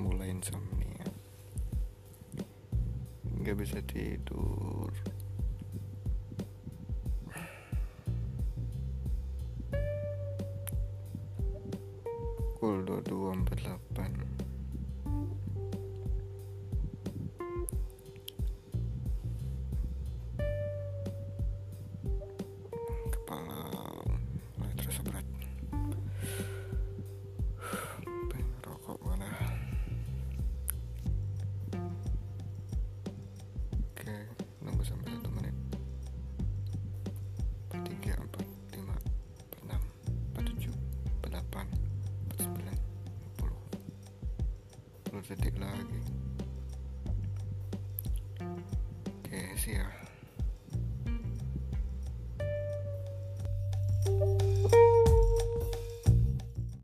Mulai insomnia, nggak bisa tidur. Pukul dua dua empat delapan. Kepala sampai satu menit. Tiga empat lima enam empat tujuh empat delapan empat sembilan puluh. Puluh detik lagi. Oke sih ya